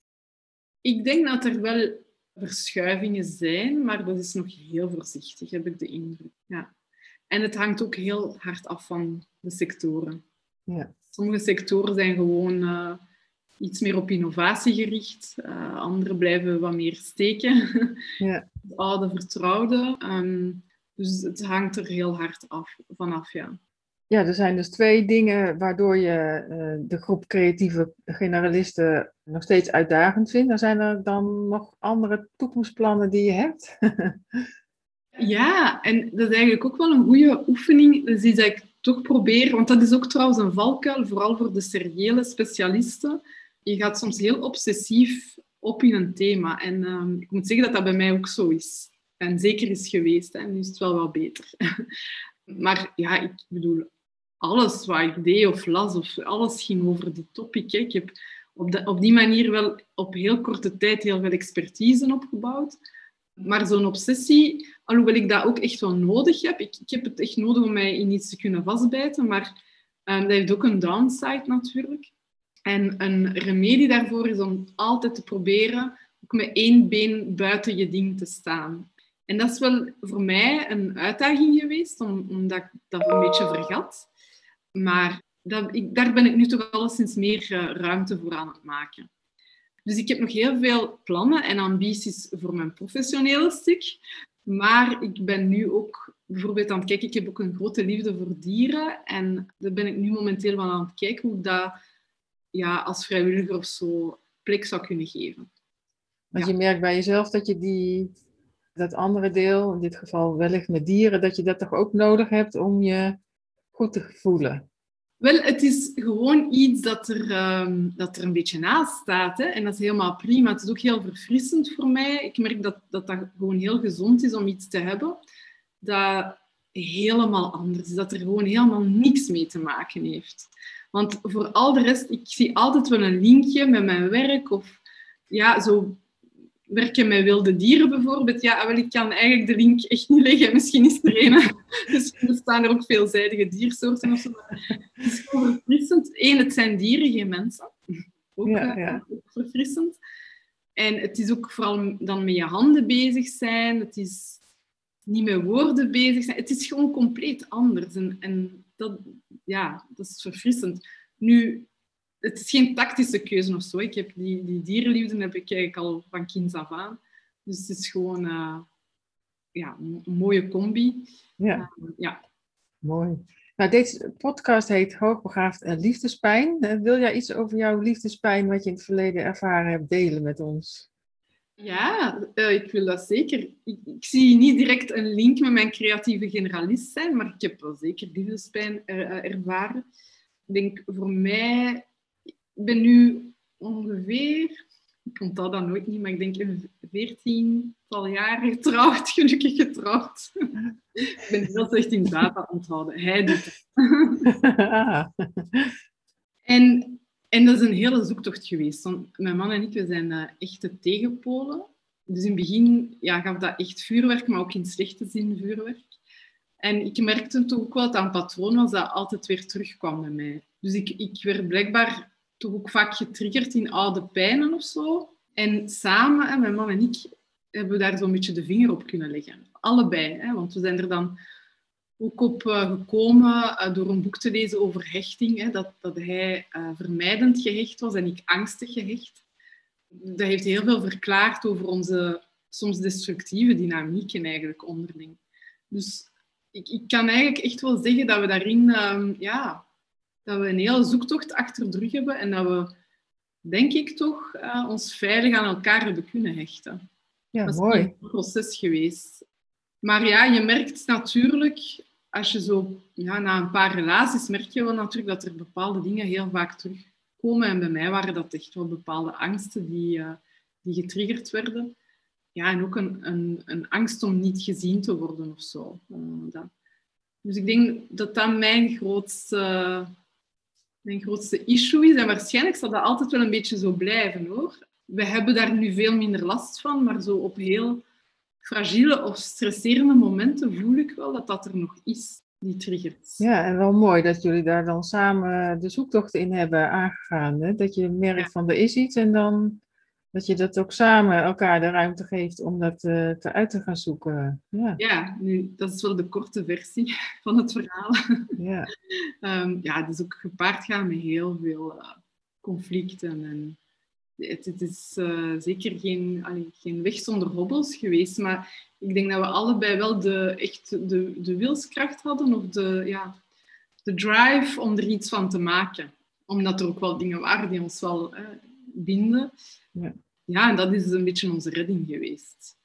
Ik denk dat er wel verschuivingen zijn, maar dat is nog heel voorzichtig, heb ik de indruk. Ja. En het hangt ook heel hard af van de sectoren. Ja. Sommige sectoren zijn gewoon uh, iets meer op innovatie gericht. Uh, andere blijven wat meer steken. Ja. De oude vertrouwde. Um, dus het hangt er heel hard af, vanaf, ja. Ja, er zijn dus twee dingen waardoor je uh, de groep creatieve generalisten nog steeds uitdagend vindt. Dan zijn er dan nog andere toekomstplannen die je hebt? ja, en dat is eigenlijk ook wel een goede oefening. Dus die dat ik toch probeer, want dat is ook trouwens een valkuil, vooral voor de seriële specialisten je gaat soms heel obsessief op in een thema. En ehm, ik moet zeggen dat dat bij mij ook zo is. En zeker is geweest. Hè. Nu is het wel wat beter. maar ja, ik bedoel, alles wat ik deed of las, of alles ging over die topic. Hè. Ik heb op, de, op die manier wel op heel korte tijd heel veel expertise opgebouwd. Maar zo'n obsessie, alhoewel ik dat ook echt wel nodig heb, ik, ik heb het echt nodig om mij in iets te kunnen vastbijten, maar um, dat heeft ook een downside natuurlijk. En een remedie daarvoor is om altijd te proberen ook met één been buiten je ding te staan. En dat is wel voor mij een uitdaging geweest, omdat ik dat een beetje vergat. Maar dat, ik, daar ben ik nu toch alleszins meer uh, ruimte voor aan het maken. Dus ik heb nog heel veel plannen en ambities voor mijn professionele stuk. Maar ik ben nu ook bijvoorbeeld aan het kijken. Ik heb ook een grote liefde voor dieren. En daar ben ik nu momenteel wel aan het kijken hoe dat ja, als vrijwilliger of zo plek zou kunnen geven. Want je merkt bij jezelf dat je die, dat andere deel, in dit geval wellicht met dieren, dat je dat toch ook nodig hebt om je goed te voelen. Wel, het is gewoon iets dat er, um, dat er een beetje naast staat. Hè? En dat is helemaal prima. Het is ook heel verfrissend voor mij. Ik merk dat, dat dat gewoon heel gezond is om iets te hebben dat helemaal anders is. Dat er gewoon helemaal niks mee te maken heeft. Want voor al de rest, ik zie altijd wel een linkje met mijn werk of ja, zo werken met wilde dieren bijvoorbeeld. Ja, wel, ik kan eigenlijk de link echt niet leggen. Misschien is er een. Dus er staan er ook veelzijdige diersoorten of zo. Het is gewoon verfrissend. Eén, het zijn dieren, geen mensen. Ook, ja, ja. verfrissend. En het is ook vooral dan met je handen bezig zijn. Het is niet met woorden bezig zijn. Het is gewoon compleet anders. En, en dat, ja, dat is verfrissend. Nu, het is geen tactische keuze of zo. Ik heb die, die dierenliefde heb ik eigenlijk al van kinds af aan. Dus het is gewoon uh, ja, een mooie combi. Ja. Uh, ja. Mooi. Nou, deze podcast heet Hoogbegaafd en Liefdespijn. Uh, wil jij iets over jouw liefdespijn, wat je in het verleden ervaren hebt, delen met ons? Ja, ik wil dat zeker. Ik, ik, zie niet direct een link met mijn creatieve generalist zijn, maar ik heb wel zeker liefdespijn er, ervaren. Ik denk voor mij ik ben nu ongeveer, ik onthoud dat nooit niet, maar ik denk een veertiental jaar getrouwd, gelukkig getrouwd. ik ben heel slecht in data onthouden. Hij doet het. en, en dat is een hele zoektocht geweest. Want mijn man en ik we zijn uh, echte tegenpolen. Dus in het begin ja, gaf dat echt vuurwerk, maar ook in slechte zin vuurwerk. En ik merkte toch ook wel dat een patroon was dat altijd weer terugkwam bij mij. Dus ik, ik werd blijkbaar toch ook vaak getriggerd in oude pijnen of zo. En samen, mijn man en ik, hebben we daar zo'n beetje de vinger op kunnen leggen. Allebei, hè, want we zijn er dan ook op uh, gekomen uh, door een boek te lezen over hechting. Hè, dat, dat hij uh, vermijdend gehecht was en ik angstig gehecht. Dat heeft heel veel verklaard over onze soms destructieve dynamieken eigenlijk onderling. Dus ik, ik kan eigenlijk echt wel zeggen dat we daarin ehm, ja, dat we een hele zoektocht achter de rug hebben en dat we, denk ik toch, uh, ons veilig aan elkaar hebben kunnen hechten. Ja, dat is mooi. een proces geweest. Maar ja, je merkt natuurlijk, als je zo ja, na een paar relaties, merk je wel natuurlijk dat er bepaalde dingen heel vaak terugkomen. En bij mij waren dat echt wel bepaalde angsten die, uh, die getriggerd werden. Ja, en ook een, een, een angst om niet gezien te worden of zo. Uh, dat. Dus ik denk dat dat mijn grootste mijn grootste issue is. En waarschijnlijk zal dat altijd wel een beetje zo blijven hoor. We hebben daar nu veel minder last van, maar zo op heel fragiele of stresserende momenten voel ik wel dat dat er nog is, die triggert. Ja, en wel mooi dat jullie daar dan samen de zoektocht in hebben aangegaan. Hè? Dat je merkt van er is iets en dan dat je dat ook samen elkaar de ruimte geeft om dat uh, te uit te gaan zoeken. Ja. ja, nu, dat is wel de korte versie van het verhaal. Ja, um, ja het is ook gepaard gaan met heel veel uh, conflicten. En het, het is uh, zeker geen, allee, geen weg zonder hobbels geweest, maar ik denk dat we allebei wel de, echt de, de wilskracht hadden of de, ja, de drive om er iets van te maken. Omdat er ook wel dingen waren die ons wel binden. Ja. ja, en dat is een beetje onze redding geweest.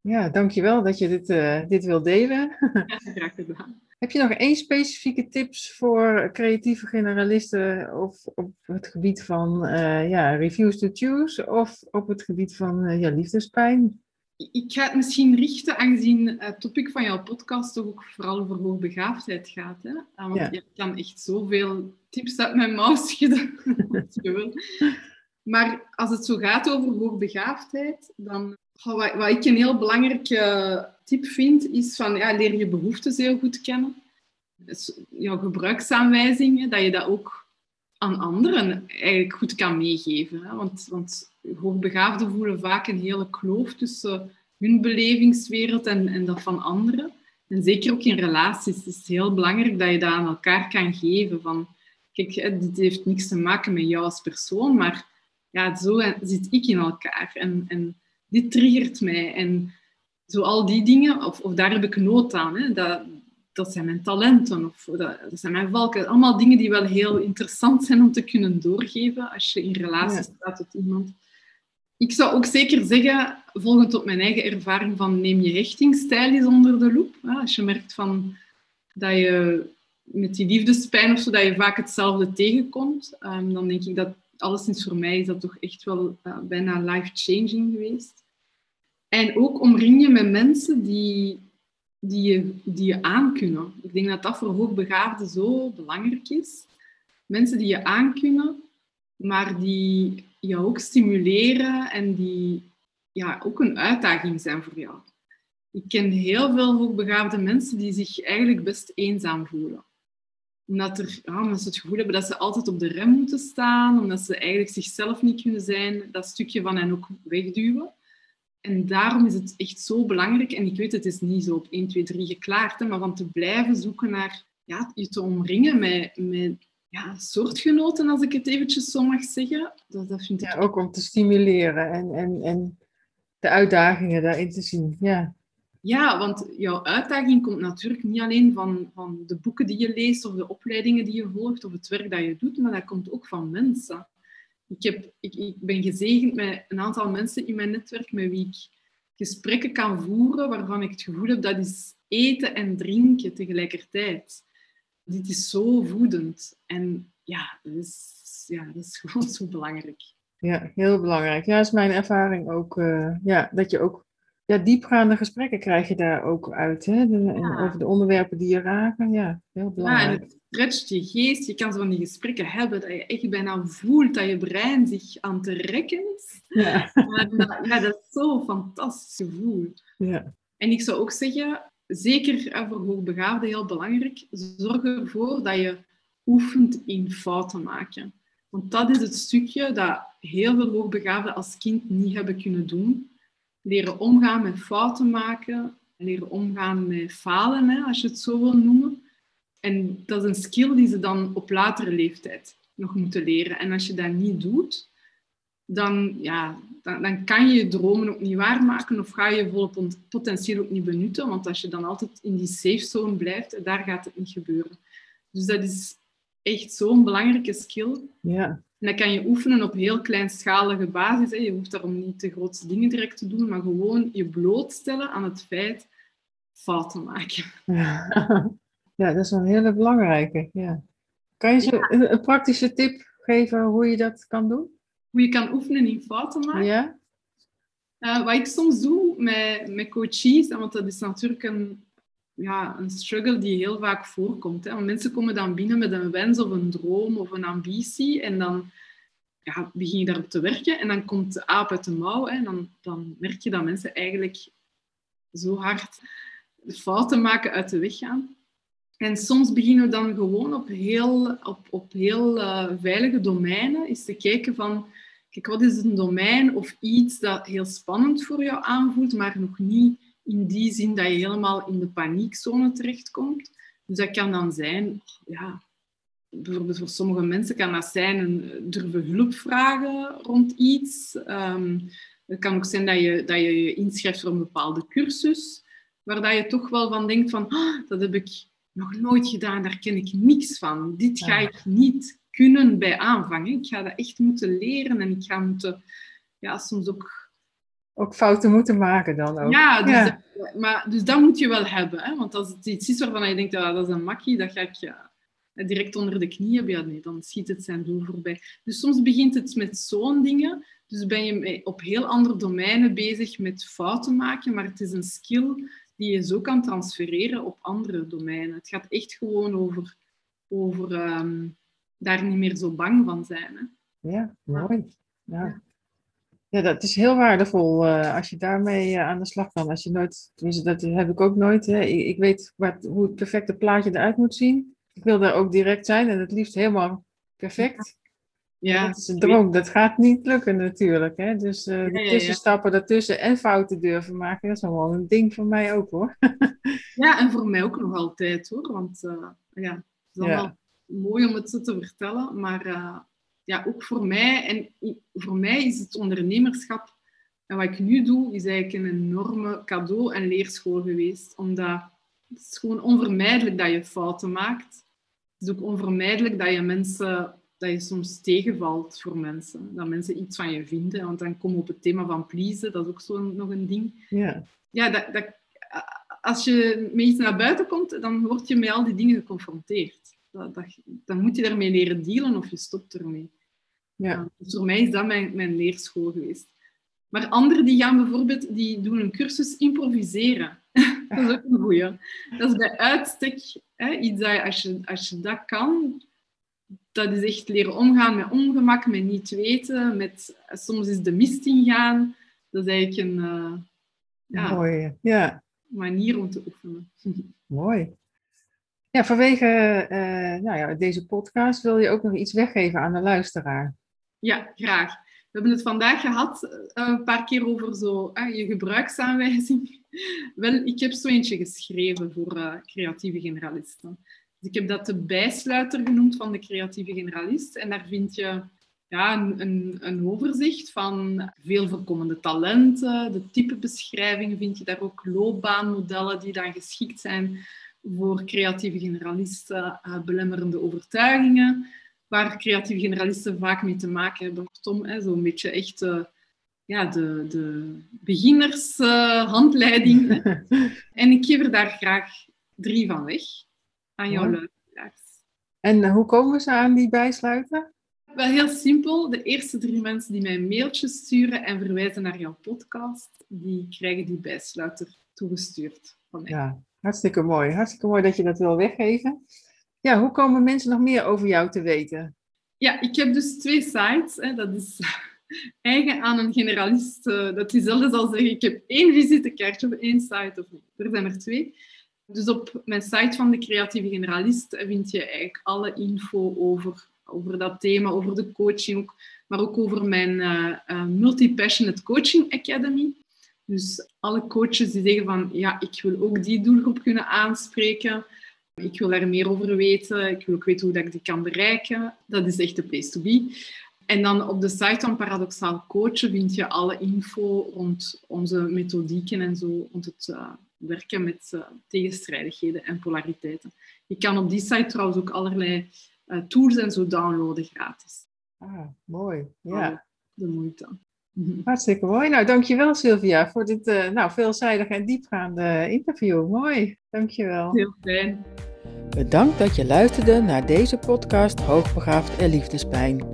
Ja, dankjewel dat je dit, uh, dit wil delen. Ja, graag gedaan. Heb je nog één specifieke tips voor creatieve generalisten of op het gebied van uh, ja, reviews to choose of op het gebied van uh, ja, liefdespijn? Ik ga het misschien richten, aangezien het topic van jouw podcast toch ook vooral over hoogbegaafdheid gaat. Hè? Ah, want ja. je kan echt zoveel tips uit mijn mouw schudden. Maar als het zo gaat over hoogbegaafdheid, dan wat, wat ik een heel belangrijke tip vind, is van ja, leer je behoeftes heel goed kennen. Dus jouw gebruiksaanwijzingen, dat je dat ook aan anderen eigenlijk goed kan meegeven. Hè? Want, want hoogbegaafden voelen vaak een hele kloof tussen hun belevingswereld en, en dat van anderen. En zeker ook in relaties is het heel belangrijk dat je dat aan elkaar kan geven. Van, kijk, dit heeft niks te maken met jou als persoon, maar ja, zo zit ik in elkaar. En, en dit triggert mij. En zo al die dingen, of, of daar heb ik nood aan. Hè, dat, dat zijn mijn talenten of dat, dat, zijn mijn valken. Allemaal dingen die wel heel interessant zijn om te kunnen doorgeven als je in relatie staat met iemand. Ik zou ook zeker zeggen, volgend op mijn eigen ervaring, van neem je hechtingstijl eens onder de loep. Als je merkt van, dat je met die liefdespijn of zo, dat je vaak hetzelfde tegenkomt, ehm, dan denk ik dat alleszins voor mij is dat toch echt wel uh, bijna life-changing geweest. En ook omring je met mensen die, die, je, die je aankunnen. Ik denk dat dat voor hoogbegaafden zo belangrijk is. Mensen die je aankunnen, maar die jou ook stimuleren en die ja, ook een uitdaging zijn voor jou. Ik ken heel veel hoogbegaafde mensen die zich eigenlijk best eenzaam voelen. Omdat, er, ja, omdat ze het gevoel hebben dat ze altijd op de rem moeten staan, omdat ze eigenlijk zichzelf niet kunnen zijn, dat stukje van hen ook wegduwen. En daarom is het echt zo belangrijk, en ik weet het is niet zo op 1, 2, 3 geklaard, hè, maar van te blijven zoeken naar ja, je te omringen met, met ja, soortgenoten, als ik het eventjes zo mag zeggen. Dat, dat vind ik... Ja, ook om te stimuleren en, en, en de uitdagingen daarin te zien. Ja. Ja, want jouw uitdaging komt natuurlijk niet alleen van, van de boeken die je leest of de opleidingen die je volgt of het werk dat je doet, maar dat komt ook van mensen. Ik, heb, ik, ik ben gezegend met een aantal mensen in mijn netwerk met wie ik gesprekken kan voeren waarvan ik het gevoel heb dat is eten en drinken tegelijkertijd. Dit is zo voedend. En ja, dat is, ja, dat is gewoon zo belangrijk. Ja, heel belangrijk. Ja, is mijn ervaring ook. Uh, ja, dat je ook ja, diepgaande gesprekken krijg je daar ook uit. Hè? Over de onderwerpen die je raken. Ja, heel belangrijk. Ja, en het stretcht je geest. Je kan zo van die gesprekken hebben dat je echt bijna voelt dat je brein zich aan te rekken is. Ja, ja dat is zo'n fantastisch gevoel. Ja. En ik zou ook zeggen, zeker voor hoogbegaafden heel belangrijk, zorg ervoor dat je oefent in fouten maken. Want dat is het stukje dat heel veel hoogbegaafden als kind niet hebben kunnen doen. Leren omgaan met fouten maken, leren omgaan met falen, hè, als je het zo wil noemen. En dat is een skill die ze dan op latere leeftijd nog moeten leren. En als je dat niet doet, dan, ja, dan, dan kan je je dromen ook niet waarmaken of ga je volop potentieel ook niet benutten. Want als je dan altijd in die safe zone blijft, daar gaat het niet gebeuren. Dus dat is echt zo'n belangrijke skill. Ja. En dat kan je oefenen op heel kleinschalige basis. Hè. Je hoeft daarom niet de grootste dingen direct te doen, maar gewoon je blootstellen aan het feit fouten maken. Ja, ja dat is een hele belangrijke. Ja. Kan je zo een praktische tip geven hoe je dat kan doen? Hoe je kan oefenen in fouten maken? Ja. Uh, wat ik soms doe met, met coaches, want dat is natuurlijk een, ja, een struggle die heel vaak voorkomt. Hè. Want mensen komen dan binnen met een wens of een droom of een ambitie en dan ja, begin je daarop te werken en dan komt de aap uit de mouw hè, en dan, dan merk je dat mensen eigenlijk zo hard fouten maken uit de weg gaan. En soms beginnen we dan gewoon op heel, op, op heel uh, veilige domeinen eens te kijken van, kijk, wat is een domein of iets dat heel spannend voor jou aanvoelt, maar nog niet in die zin dat je helemaal in de paniekzone terechtkomt. Dus dat kan dan zijn, ja, bijvoorbeeld voor sommige mensen kan dat zijn een durven hulp vragen rond iets. Um, het kan ook zijn dat je, dat je je inschrijft voor een bepaalde cursus, waar dat je toch wel van denkt van, oh, dat heb ik nog nooit gedaan, daar ken ik niks van. Dit ga ik niet kunnen bij aanvangen. Ik ga dat echt moeten leren en ik ga moeten, ja, soms ook ook fouten moeten maken dan ook. Ja, dus, Dat, maar, dus dat moet je wel hebben. Hè? Want als het iets is waarvan je denkt, ja, dat is een makkie, dat ga ik ja, direct onder de knie hebben, ja, nee, dan schiet het zijn doel voorbij. Dus soms begint het met zo'n dingen. Dus ben je op heel andere domeinen bezig met fouten maken, maar het is een skill die je zo kan transfereren op andere domeinen. Het gaat echt gewoon over, over ehm, daar niet meer zo bang van zijn. Hè? Ja, mooi. Ja. Ja, dat is heel waardevol uh, als je daarmee uh, aan de slag kan. Als je nooit, tenminste, dat heb ik ook nooit. Hè. Ik, ik weet wat, hoe het perfecte plaatje eruit moet zien. Ik wil daar ook direct zijn en het liefst helemaal perfect. Ja, dat is een droom. Dat gaat niet lukken natuurlijk. Hè. Dus uh, de tussenstappen daartussen en fouten durven maken, dat is wel een ding voor mij ook hoor. ja, en voor mij ook nog altijd hoor. Want ja, het is allemaal mooi om het zo te vertellen, maar ja, ook voor mij, en voor mij is het ondernemerschap en wat ik nu doe, is eigenlijk een enorme cadeau en leerschool geweest. Omdat het is gewoon onvermijdelijk dat je fouten maakt. Het is ook onvermijdelijk dat je mensen, dat je soms tegenvalt voor mensen. Dat mensen iets van je vinden. Want dan komen we op het thema van pleasen, dat is ook zo nog een ding. Ja, ja dat, dat, als je met iets naar buiten komt, dan word je met al die dingen geconfronteerd dan moet je daarmee leren dealen of je stopt ermee. Ja. dus voor mij is dat mijn, mijn leerschool geweest. Maar anderen die gaan bijvoorbeeld, die doen een cursus improviseren. dat is ook een goeie. Dat is bij uitstek hè, iets dat je als, je, als je dat kan, dat is echt leren omgaan met ongemak, met niet weten, met soms is de mist ingaan. Dat is eigenlijk een uh, ja, Mooi, ja. manier om te oefenen. Mooi. Ja, vanwege uh, nou ja, deze podcast wil je ook nog iets weggeven aan de luisteraar. Ja, graag. We hebben het vandaag gehad uh, een paar keer over zo, uh, je gebruiksaanwijzing. Wel, ik heb zo eentje geschreven voor creatieve generalisten. Dus ik heb dat de bijsluiter genoemd van de creatieve generalist. En daar vind je ja, een, een, een, overzicht van veel voorkomende talenten, de typebeschrijvingen vind je daar ook, loopbaanmodellen die dan geschikt zijn voor creatieve generalisten, uh, belemmerende overtuigingen, waar creatieve generalisten vaak mee te maken hebben. Kortom, zo'n beetje echt uh, ja, de, de beginnershandleiding. en ik geef er daar graag drie van weg aan jouw luisteraars. En hoe komen ze aan die bijsluiten? Wel heel simpel. De eerste drie mensen die mij een mailtje sturen en verwijzen naar jouw podcast, die krijgen die bijsluiter toegestuurd van mij. Ja, hartstikke mooi. Hartstikke mooi dat je dat wil weggeven. Ja, hoe komen mensen nog meer over jou te weten? Ja, ik heb dus twee sites. Hè. Dat is eigen aan een generalist. Eh, dat hij zelden zal zeggen, ik heb één visitekaartje op één site. Of er zijn er twee. Dus op mijn site van de creatieve generalist vind je eigenlijk alle info over over dat thema, over de coaching maar ook over mijn uh, Multi-Passionate Coaching Academy. Dus alle coaches die zeggen van, ja, ik wil ook die doelgroep kunnen aanspreken. Ik wil daar meer over weten. Ik wil ook weten hoe dat ik die kan bereiken. Dat is echt de place to be. En dan op de site van Paradoxaal Coachen vind je alle info rond onze methodieken en zo, rond het uh, werken met uh, tegenstrijdigheden en polariteiten. Je kan op die site trouwens ook allerlei uh, tools en zo downloaden gratis. Ah, mooi. Ja. De moeite. Hartstikke mooi. Nou, dankjewel Sylvia voor dit uh, nou, veelzijdige en diepgaande interview. Mooi, dankjewel. Heel fijn. Bedankt dat je luisterde naar deze podcast Hoogbegaafd en Liefdespijn.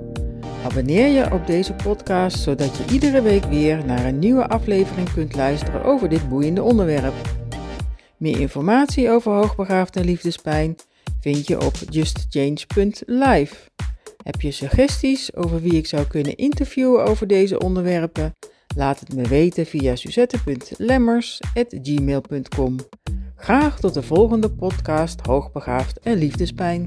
Abonneer je op deze podcast zodat je iedere week weer naar een nieuwe aflevering kunt luisteren over dit boeiende onderwerp. Meer informatie over hoogbegaafd en liefdespijn vind je op justchange.live. Heb je suggesties over wie ik zou kunnen interviewen over deze onderwerpen? Laat het me weten via suzette.lemmers.gmail.com. Graag tot de volgende podcast Hoogbegaafd en Liefdespijn.